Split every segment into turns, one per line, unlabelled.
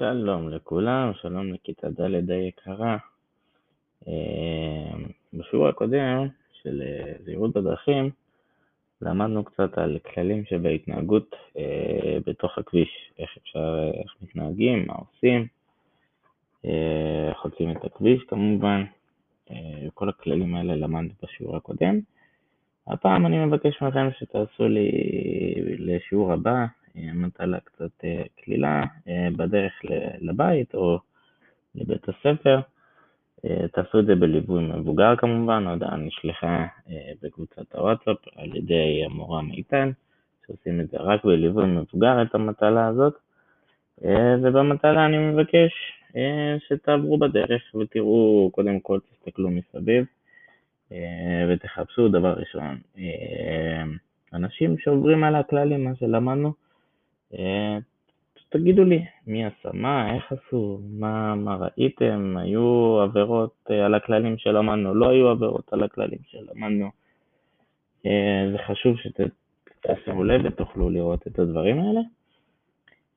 שלום לכולם, שלום לכיתה ד' היקרה. בשיעור הקודם של אה, זהירות בדרכים למדנו קצת על כללים שבהתנהגות אה, בתוך הכביש, איך אפשר, איך מתנהגים, מה עושים, אה, חוצים את הכביש כמובן, כל הכללים האלה למדנו בשיעור הקודם. הפעם אני מבקש מכם שתעשו לי לשיעור הבא מטלה קצת קלילה בדרך לבית או לבית הספר. אה, תעשו את זה בליווי מבוגר כמובן, ההודעה נשלחה אה, בקבוצת הוואטסאפ על ידי המורה מיטל, שעושים את זה רק בליווי מבוגר את המטלה הזאת, אה, ובמטלה אני מבקש שתעברו בדרך ותראו, קודם כל תסתכלו מסביב ותחפשו דבר ראשון אנשים שעוברים על הכללים, מה שלמדנו, תגידו לי מי עשה מה, איך עשו, מה, מה ראיתם, היו עבירות אה, על הכללים שלמדנו, לא היו עבירות על הכללים שלמדנו. אה, זה חשוב שתשימו לב ותוכלו לראות את הדברים האלה.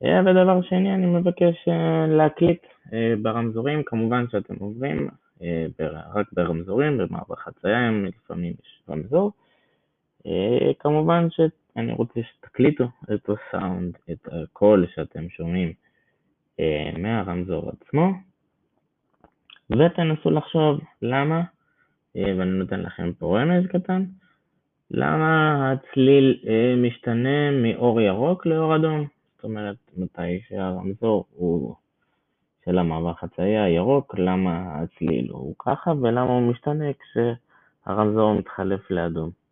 אה, ודבר שני, אני מבקש להקליט ברמזורים, כמובן שאתם עוברים רק ברמזורים, במעבר חצייה, לפעמים יש רמזור. כמובן ש... אני רוצה שתקליטו את הסאונד, את הקול שאתם שומעים אה, מהרמזור עצמו, ותנסו לחשוב למה, אה, ואני נותן לכם פה רמז קטן, למה הצליל אה, משתנה מאור ירוק לאור אדום. זאת אומרת, מתי שהרמזור הוא של המעבר חצייה ירוק, למה הצליל הוא ככה, ולמה הוא משתנה כשהרמזור מתחלף לאדום.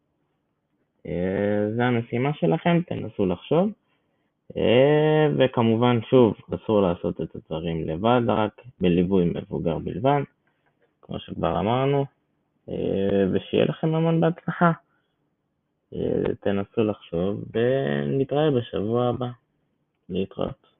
אה, זה המשימה שלכם, תנסו לחשוב. אה, וכמובן, שוב, אסור לעשות את הדברים לבד, רק בליווי מבוגר בלבד, כמו שכבר אמרנו, אה, ושיהיה לכם המון בהצלחה. תנסו לחשוב, ונתראה בשבוע הבא. להתראות.